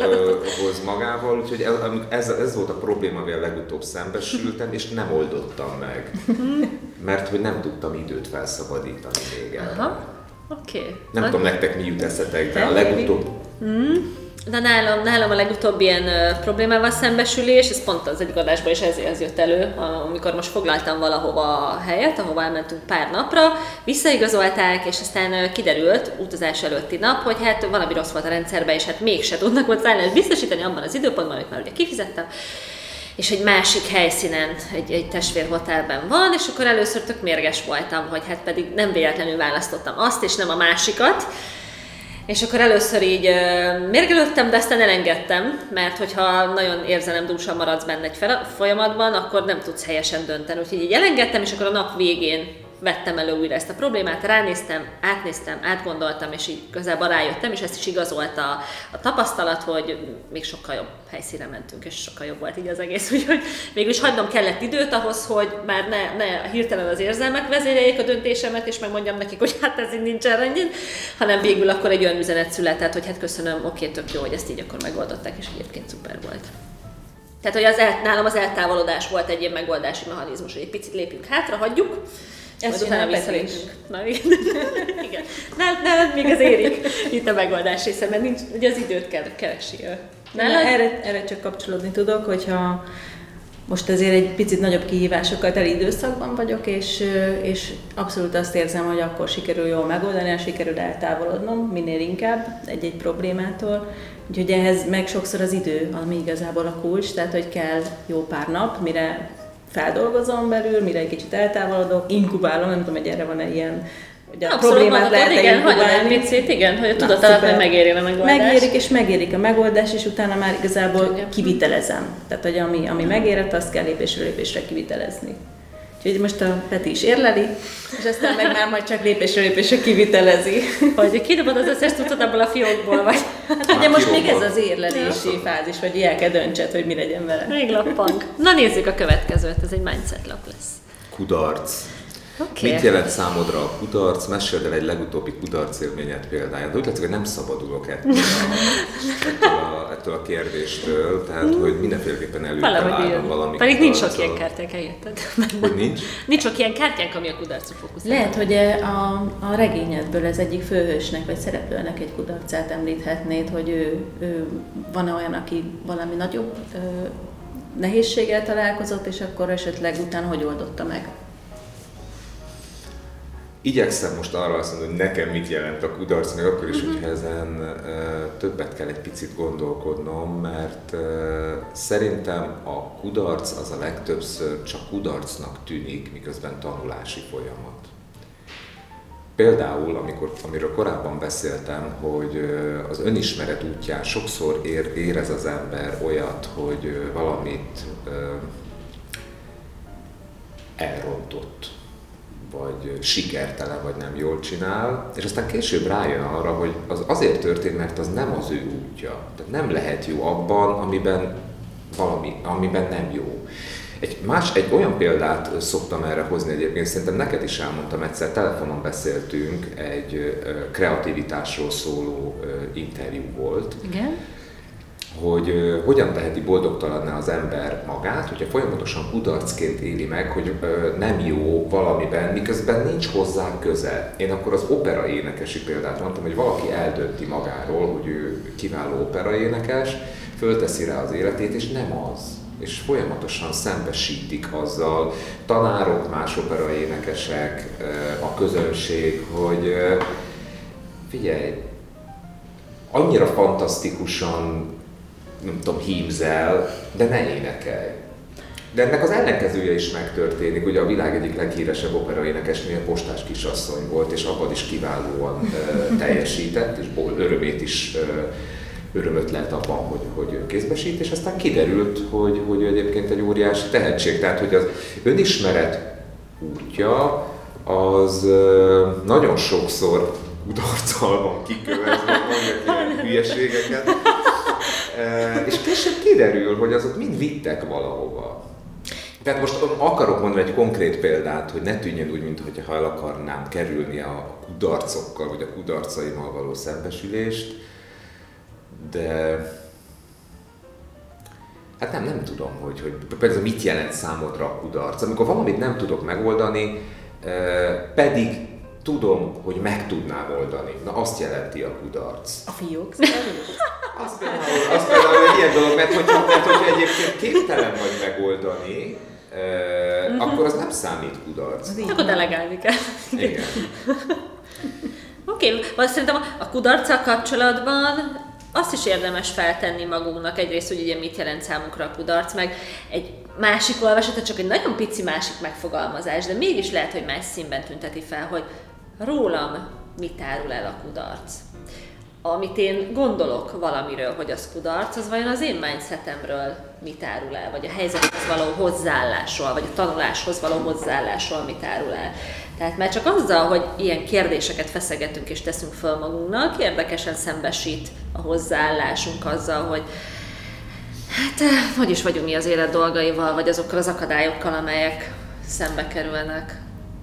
hoz magával, úgyhogy ez, ez, ez volt a probléma, amivel legutóbb szembesültem, és nem oldottam meg. Mert hogy nem tudtam időt felszabadítani még erre. Aha, oké. Okay. Nem tudom nektek mi jut eszetekbe, a Nem, legutóbb... De nálam, nálam a legutóbb ilyen ö, problémával szembesülés, ez pont az egyik adásban is ez, ez jött elő, amikor most foglaltam valahova a helyet, ahova elmentünk pár napra, visszaigazolták, és aztán ö, kiderült utazás előtti nap, hogy hát valami rossz volt a rendszerben, és hát mégse tudnak ott szállást biztosítani abban az időpontban, amit már ugye kifizettem. És egy másik helyszínen, egy, egy testvérhotelben van, és akkor először tök mérges voltam, hogy hát pedig nem véletlenül választottam azt, és nem a másikat, és akkor először így mérgelődtem, de aztán elengedtem, mert hogyha nagyon érzelemdúsan maradsz benne egy folyamatban, akkor nem tudsz helyesen dönteni. Úgyhogy így elengedtem, és akkor a nap végén vettem elő újra ezt a problémát, ránéztem, átnéztem, átgondoltam, és így igazából rájöttem, és ezt is igazolta a, a tapasztalat, hogy még sokkal jobb helyszínre mentünk, és sokkal jobb volt így az egész, úgyhogy mégis hagynom kellett időt ahhoz, hogy már ne, ne hirtelen az érzelmek vezéreljék a döntésemet, és megmondjam nekik, hogy hát ez így nincsen rendjén, hanem végül akkor egy olyan üzenet született, hogy hát köszönöm, oké, tök jó, hogy ezt így akkor megoldották, és egyébként szuper volt. Tehát, hogy az el, nálam az eltávolodás volt egy ilyen megoldási mechanizmus, hogy egy picit lépjünk hátra, hagyjuk, ezt utána visszalépünk. Na, igen. igen. Nálad még az érik itt a megoldás része, mert nincs, ugye az időt kell keresni. Nálad? Erre, erre csak kapcsolódni tudok, hogyha most azért egy picit nagyobb kihívásokkal teli időszakban vagyok, és, és abszolút azt érzem, hogy akkor sikerül jól megoldani, és sikerül eltávolodnom minél inkább egy-egy problémától. Úgyhogy ehhez meg sokszor az idő, ami igazából a kulcs, tehát hogy kell jó pár nap, mire feldolgozom belül, mire egy kicsit eltávolodok, inkubálom, nem tudom, hogy erre van-e ilyen Ugye a Abszolút problémát lehet igen, inkubálni. Picit, igen, hogy a tudat alapján megéri a megoldás. Megérik, és megérik a megoldás, és utána már igazából kivitelezem. Tehát, hogy ami, ami megérett, azt kell lépésről lépésre kivitelezni. Úgyhogy most a Peti is érleli, és aztán meg már majd csak lépésről lépésre kivitelezi. Hogy kidobod az összes tudod abból a fiókból, vagy? Hát ugye most még ez az érlelési fázis, vagy el kell döntsed, hogy mi legyen vele. Még lappang. Na nézzük a következőt, ez egy mindset lap lesz. Kudarc. Okay. Mit jelent számodra a kudarc? Meséld el egy legutóbbi kudarc élményet példáját. Úgy látszik, hogy nem szabadulok ettől a, ettől a, ettől a kérdéstől, tehát hogy mindenféleképpen előtalálom valami Pedig nincs sok ilyen kártyánk, eljötted. Hogy nincs? nincs sok ilyen kártyánk, ami a kudarcra fókuszál. Lehet, hogy a, a regényedből ez egyik főhősnek vagy szereplőnek egy kudarcát említhetnéd, hogy ő, ő van olyan, aki valami nagyobb ö, nehézséggel találkozott, és akkor esetleg utána hogy oldotta meg? Igyekszem most arra azt mondani, hogy nekem mit jelent a kudarc, még akkor is, uh-huh. hogyha ezen uh, többet kell egy picit gondolkodnom, mert uh, szerintem a kudarc az a legtöbbször csak kudarcnak tűnik, miközben tanulási folyamat. Például, amikor, amiről korábban beszéltem, hogy az önismeret útján sokszor ér, érez az ember olyat, hogy valamit elrontott vagy sikertelen, vagy nem jól csinál, és aztán később rájön arra, hogy az azért történt, mert az nem az ő útja. Tehát nem lehet jó abban, amiben valami, amiben nem jó. Egy, más, egy olyan példát szoktam erre hozni egyébként, szerintem neked is elmondtam egyszer, telefonon beszéltünk, egy kreativitásról szóló interjú volt. Igen hogy hogyan teheti boldogtalanná az ember magát, hogyha folyamatosan kudarcként éli meg, hogy nem jó valamiben, miközben nincs hozzá köze. Én akkor az opera énekesi példát mondtam, hogy valaki eldönti magáról, hogy ő kiváló opera énekes, fölteszi rá az életét, és nem az. És folyamatosan szembesítik azzal tanárok, más opera énekesek, a közönség, hogy figyelj, annyira fantasztikusan nem tudom, hímzel, de ne énekelj. De ennek az ellenkezője is megtörténik. Ugye a világ egyik leghíresebb operaénekesnél postás kisasszony volt, és abban is kiválóan uh, teljesített, és örömét is uh, örömöt lett abban, hogy, hogy kézbesít, és aztán kiderült, hogy, hogy egyébként egy óriási tehetség. Tehát, hogy az önismeret útja az uh, nagyon sokszor kudarccal van kikövezve, mondjak ilyen hülyeségeket, és később kiderül, hogy azok mind vittek valahova. Tehát most akarok mondani egy konkrét példát, hogy ne tűnjön úgy, mintha el akarnám kerülni a kudarcokkal, vagy a kudarcaimmal való szembesülést, de hát nem, nem tudom, hogy, hogy például mit jelent számodra a kudarc. Amikor valamit nem tudok megoldani, pedig tudom, hogy meg tudnám oldani. Na azt jelenti a kudarc. A fiók az például, az például egy ilyen dolog, mert hogyha, mert hogyha egyébként képtelen vagy megoldani, uh, uh-huh. akkor az nem számít kudarc. Akkor delegálni kell. Igen. Oké, okay. szerintem a kudarccal kapcsolatban azt is érdemes feltenni magunknak egyrészt, hogy ugye mit jelent számunkra a kudarc, meg egy másik olvasata, csak egy nagyon pici másik megfogalmazás, de mégis lehet, hogy más színben tünteti fel, hogy rólam mit árul el a kudarc amit én gondolok valamiről, hogy az kudarc, az vajon az én mindsetemről mit árul el, vagy a helyzethez való hozzáállásról, vagy a tanuláshoz való hozzáállásról mit árul el. Tehát már csak azzal, hogy ilyen kérdéseket feszegetünk és teszünk föl magunknak, érdekesen szembesít a hozzáállásunk azzal, hogy hát eh, hogy is vagyunk mi az élet dolgaival, vagy azokkal az akadályokkal, amelyek szembe kerülnek.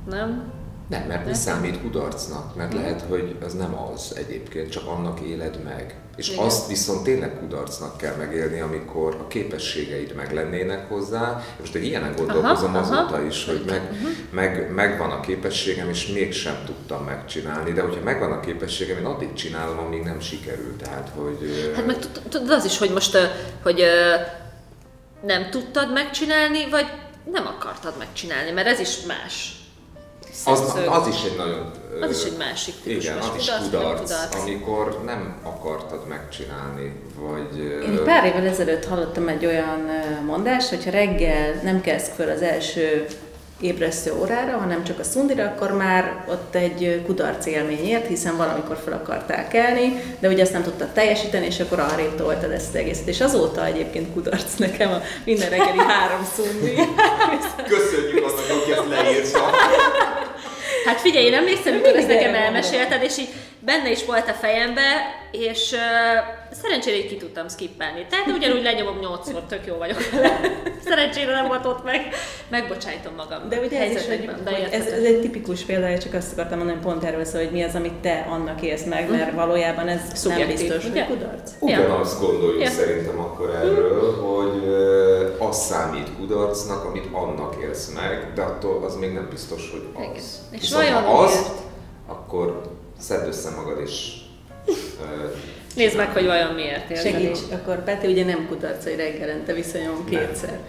Nem? Nem, mert mi számít kudarcnak, mert lehet, hogy az nem az egyébként, csak annak éled meg. És Igen. azt viszont tényleg kudarcnak kell megélni, amikor a képességeid meg lennének hozzá. Most egy ilyenen gondolkozom aha, azóta aha. is, hogy meg, uh-huh. meg, megvan a képességem, és mégsem tudtam megcsinálni. De hogyha megvan a képességem, én addig csinálom, amíg nem sikerült. Tehát, hogy... Hát meg tudod az is, hogy most hogy nem tudtad megcsinálni, vagy nem akartad megcsinálni, mert ez is más. Az, az is egy nagyon... Az is egy másik típus. Igen, az is kudarc, kudarc, kudarc, amikor nem akartad megcsinálni, vagy... Én pár évvel ezelőtt hallottam egy olyan mondást, hogyha reggel nem kezd föl az első ébresztő órára, hanem csak a szundira, akkor már ott egy kudarc élmény ért, hiszen valamikor fel akartál kelni, de ugye azt nem tudtad teljesíteni, és akkor arrébb toltad ezt az egészet. És azóta egyébként kudarc nekem a minden reggeli három szundi. Köszönjük azt, hogy ezt leírta. Hát figyelj, én emlékszem, amikor ezt nekem elmesélted, és így benne is volt a fejembe, és szerencsére így ki tudtam skippelni. Tehát ugyanúgy lenyomom nyolcszor, tök jó vagyok vele. Szerencsére nem volt ott meg, megbocsájtom magam. De ugye ez is egy, de ez, ez, egy tipikus példa, csak azt akartam mondani, pont erről szól, hogy mi az, amit te annak élsz meg, mert mm. valójában ez Szubjektív, nem biztos, ugye? hogy kudarc. Ugyanazt gondoljuk ja. szerintem akkor erről, hogy az számít kudarcnak, amit annak élsz meg, de attól az még nem biztos, hogy az. Igen. És Viszont vajon ha az, miért? akkor szedd össze magad és Nézd meg, hogy vajon miért érzed. Segíts, akkor Peti ugye nem kudarc, hogy reggelente viszonyom kétszer.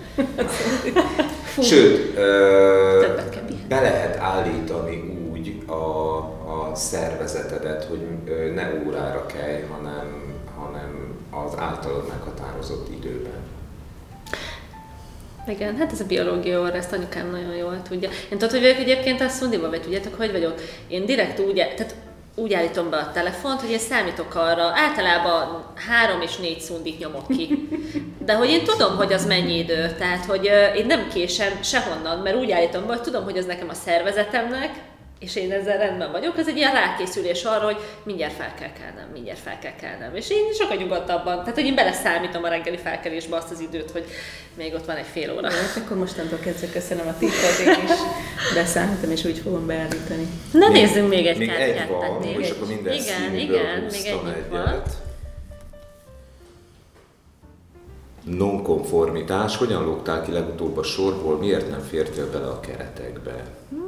Sőt, ö, be lehet állítani úgy a, a szervezetedet, hogy ne órára kelj, hanem, hanem az általad meghatározott időben. Igen, hát ez a biológia orra, ezt anyukám nagyon jól tudja. Én tudod, hogy vagyok egyébként a szundiba, vagy tudjátok, hogy vagyok? Én direkt úgy, tehát úgy állítom be a telefont, hogy én számítok arra, általában három és négy szundit nyomok ki. De hogy én tudom, hogy az mennyi idő, tehát hogy én nem késem sehonnan, mert úgy állítom be, hogy tudom, hogy az nekem a szervezetemnek, és én ezzel rendben vagyok, ez egy ilyen rákészülés arra, hogy mindjárt fel kell kelnem, mindjárt fel kell kelnem. És én sokkal nyugodtabban, tehát hogy én beleszámítom a reggeli felkelésbe azt az időt, hogy még ott van egy fél óra. Hát akkor mostantól kezdve köszönöm a tippet, én is beszámítom, és úgy fogom beállítani. Na még, nézzünk még egy még kártyát. Egy van, még és akkor minden igen, igen, még egy van. Nonkonformitás, hogyan lógtál ki legutóbb a sorból, miért nem fértél bele a keretekbe? Mm-hmm.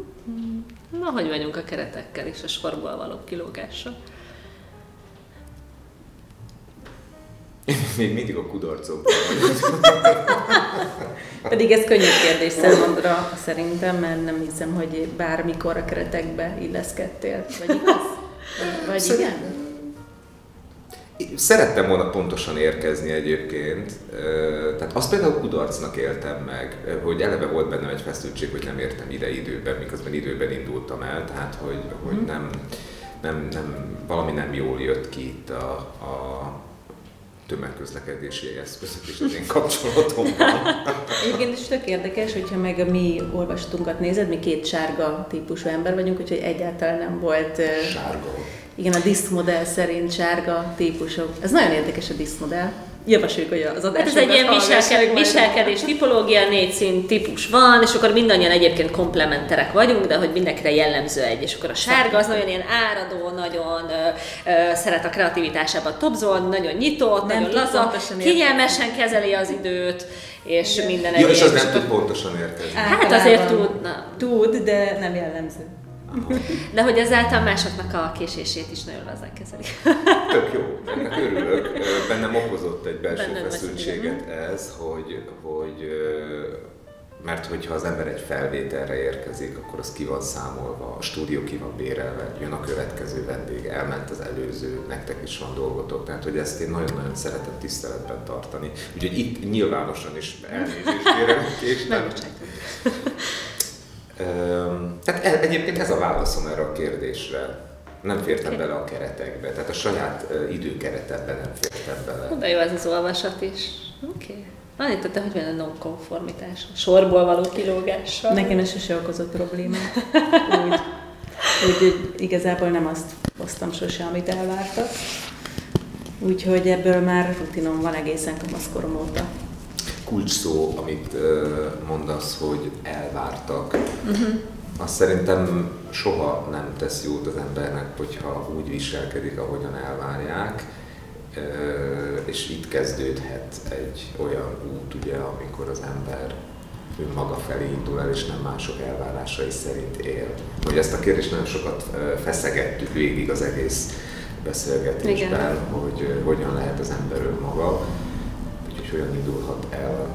Na, hogy vagyunk a keretekkel és a sorból való kilógással? Még mindig a kudarcokban Pedig ez könnyű kérdés számomra szerintem, mert nem hiszem, hogy bármikor a keretekbe illeszkedtél. Vagy igaz? Vagy igen? Szerettem volna pontosan érkezni egyébként, tehát azt például kudarcnak éltem meg, hogy eleve volt bennem egy feszültség, hogy nem értem ide időben, miközben időben indultam el, tehát hogy, hogy mhm. nem, nem, nem, valami nem jól jött ki itt a, a tömegközlekedési eszközök és az én kapcsolatomban. Egyébként is tök érdekes, hogyha meg a mi olvastunkat nézed, mi két sárga típusú ember vagyunk, úgyhogy egyáltalán nem volt... Sárga igen, a diszmodell szerint sárga típusok. Ez nagyon érdekes a diszmodell. Javasoljuk, hogy az adás. Hát ez egy ilyen viselkedés, viselkedés tipológia, négy szín típus van, és akkor mindannyian egyébként komplementerek vagyunk, de hogy mindenkire jellemző egy. És akkor a sárga az nagyon ilyen áradó, nagyon ö, ö, szeret a kreativitásában topzol, nagyon nyitott, nem nagyon laza, kényelmesen kezeli az időt és minden egyéb. Ja, és az nem tud pontosan érkezni. Hát azért tud. Na. Tud, de nem jellemző. De hogy ezáltal másoknak a késését is nagyon lazán kezelik. Tök jó, ennek örülök. Bennem okozott egy belső Bennem feszültséget ez, hogy, hogy mert hogyha az ember egy felvételre érkezik, akkor az ki van számolva, a stúdió ki van bérelve, jön a következő vendég, elment az előző, nektek is van dolgotok. Tehát, hogy ezt én nagyon-nagyon szeretem tiszteletben tartani. Úgyhogy itt nyilvánosan is elnézést kérem, késtem. Tehát e, egyébként ez a válaszom erre a kérdésre. Nem fértem okay. bele a keretekbe, tehát a saját időkeretemben nem fértem bele. De jó ez az olvasat is. Oké. Okay. Te hogy van a nonkonformitás? A sorból való kilógással? Nekem ez sose okozott problémát. Úgy, úgy, igazából nem azt hoztam sose, amit elvártak. Úgyhogy ebből már rutinom van egészen kamaszkorom óta kulcs szó, amit mondasz, hogy elvártak. Uh-huh. Azt szerintem soha nem tesz jót az embernek, hogyha úgy viselkedik, ahogyan elvárják. és itt kezdődhet egy olyan út, ugye, amikor az ember önmaga felé indul el, és nem mások elvárásai szerint él. Hogy ezt a kérdést nagyon sokat feszegettük végig az egész beszélgetésben, Igen. hogy hogyan lehet az ember önmaga, hogyan indulhat el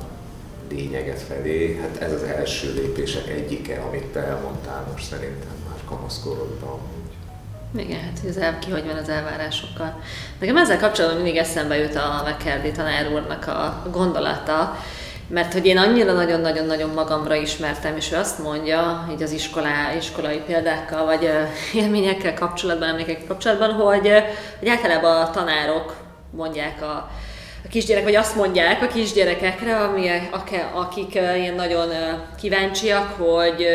lényeget felé. Hát ez az első lépések egyike, amit te elmondtál most szerintem már kamaszkorodban. Igen, hát az el, ki hogy van az elvárásokkal. Nekem ezzel kapcsolatban mindig eszembe jut a McKerdy tanár úrnak a gondolata, mert hogy én annyira nagyon-nagyon-nagyon magamra ismertem, és ő azt mondja, így az iskolá, iskolai példákkal, vagy élményekkel kapcsolatban, emlékekkel kapcsolatban, hogy, hogy általában a tanárok mondják a, a kisgyerek, vagy azt mondják a kisgyerekekre, ami, akik ilyen nagyon kíváncsiak, hogy,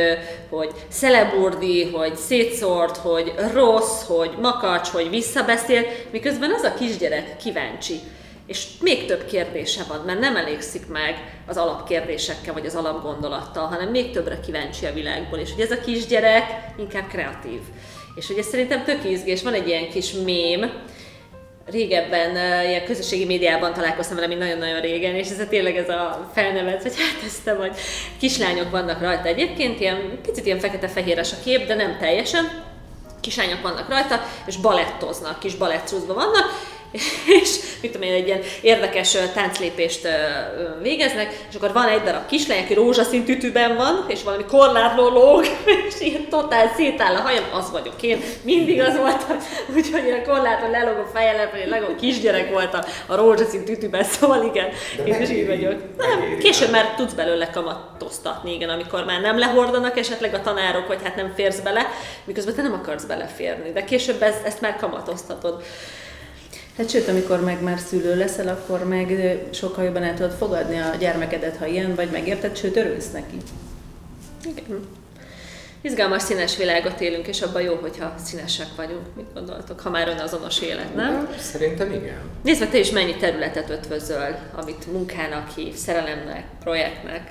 hogy szeleburdi, hogy szétszórt, hogy rossz, hogy makacs, hogy visszabeszél, miközben az a kisgyerek kíváncsi. És még több kérdése van, mert nem elégszik meg az alapkérdésekkel, vagy az alapgondolattal, hanem még többre kíváncsi a világból, és hogy ez a kisgyerek inkább kreatív. És ugye szerintem tök izgés, van egy ilyen kis mém, régebben ilyen közösségi médiában találkoztam vele, mint nagyon-nagyon régen, és ez tényleg ez a felnevet, hogy hát ezt te vagy. Kislányok vannak rajta egyébként, ilyen picit ilyen fekete-fehéres a kép, de nem teljesen. Kislányok vannak rajta, és balettoznak, kis balettszúzban vannak, és mit tudom én, egy ilyen érdekes tánclépést végeznek, és akkor van egy darab kislány, aki rózsaszín tütűben van, és valami korlátló lóg, és ilyen totál szétáll a hajam, az vagyok én, mindig az voltam, úgyhogy a korlátló lelóg a fejelem, hogy legalább kisgyerek volt a, rózsaszín tütűben, szóval igen, De én is így vagyok. Nem, később már tudsz belőle kamatoztatni, igen, amikor már nem lehordanak esetleg a tanárok, hogy hát nem férsz bele, miközben te nem akarsz beleférni, de később ezt, ezt már kamatoztatod. Hát sőt, amikor meg már szülő leszel, akkor meg sokkal jobban el tudod fogadni a gyermekedet, ha ilyen vagy, megérted, sőt, örülsz neki. Igen. Izgalmas színes világot élünk, és abban jó, hogyha színesek vagyunk. Mit gondoltok, ha már azonos élet, nem? Szerintem igen. Nézd meg, te is mennyi területet ötvözöl, amit munkának hív, szerelemnek, projektnek.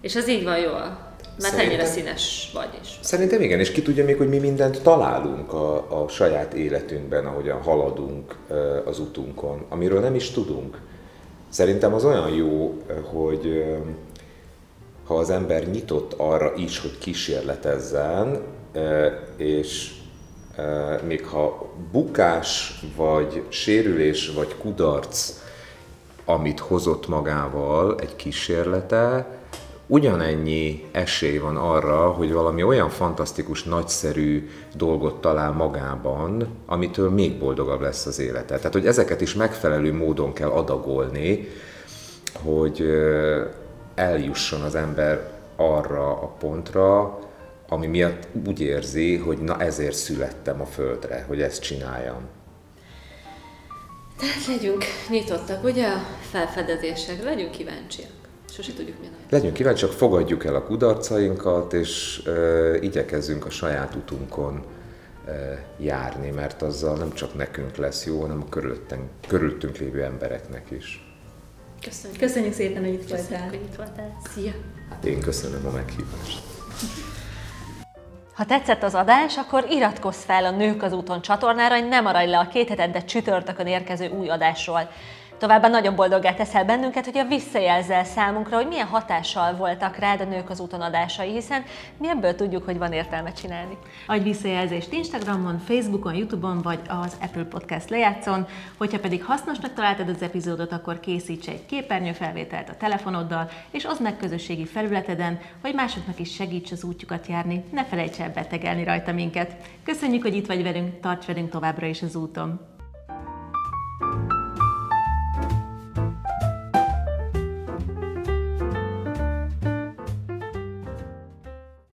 És az így van jól. Mert Szerintem, ennyire színes vagy is. Szerintem igen, és ki tudja még, hogy mi mindent találunk a, a saját életünkben, ahogyan haladunk az utunkon, amiről nem is tudunk. Szerintem az olyan jó, hogy ha az ember nyitott arra is, hogy kísérletezzen, és még ha bukás, vagy sérülés, vagy kudarc, amit hozott magával egy kísérlete, ugyanennyi esély van arra, hogy valami olyan fantasztikus, nagyszerű dolgot talál magában, amitől még boldogabb lesz az élete. Tehát, hogy ezeket is megfelelő módon kell adagolni, hogy eljusson az ember arra a pontra, ami miatt úgy érzi, hogy na ezért születtem a földre, hogy ezt csináljam. Tehát legyünk nyitottak, ugye a felfedezésekre, legyünk kíváncsiak. Sose tudjuk, milyen Legyünk kíváncsiak, fogadjuk el a kudarcainkat, és uh, igyekezzünk a saját utunkon uh, járni, mert azzal nem csak nekünk lesz jó, hanem a körülöttünk, körülöttünk lévő embereknek is. Köszönjük. Köszönjük szépen, hogy itt voltál. Köszönjük, hogy itt voltál. Szia! Hát én köszönöm a meghívást. Ha tetszett az adás, akkor iratkozz fel a Nők az úton csatornára, hogy ne maradj le a két hetente csütörtökön érkező új adásról. Továbbá nagyon boldoggá teszel bennünket, hogy a visszajelzel számunkra, hogy milyen hatással voltak rád a nők az úton adásai, hiszen mi ebből tudjuk, hogy van értelme csinálni. Adj visszajelzést Instagramon, Facebookon, Youtube-on vagy az Apple Podcast lejátszon. Hogyha pedig hasznosnak találtad az epizódot, akkor készíts egy képernyőfelvételt a telefonoddal, és oszd meg közösségi felületeden, hogy másoknak is segíts az útjukat járni. Ne felejts el betegelni rajta minket. Köszönjük, hogy itt vagy velünk, tarts velünk továbbra is az úton!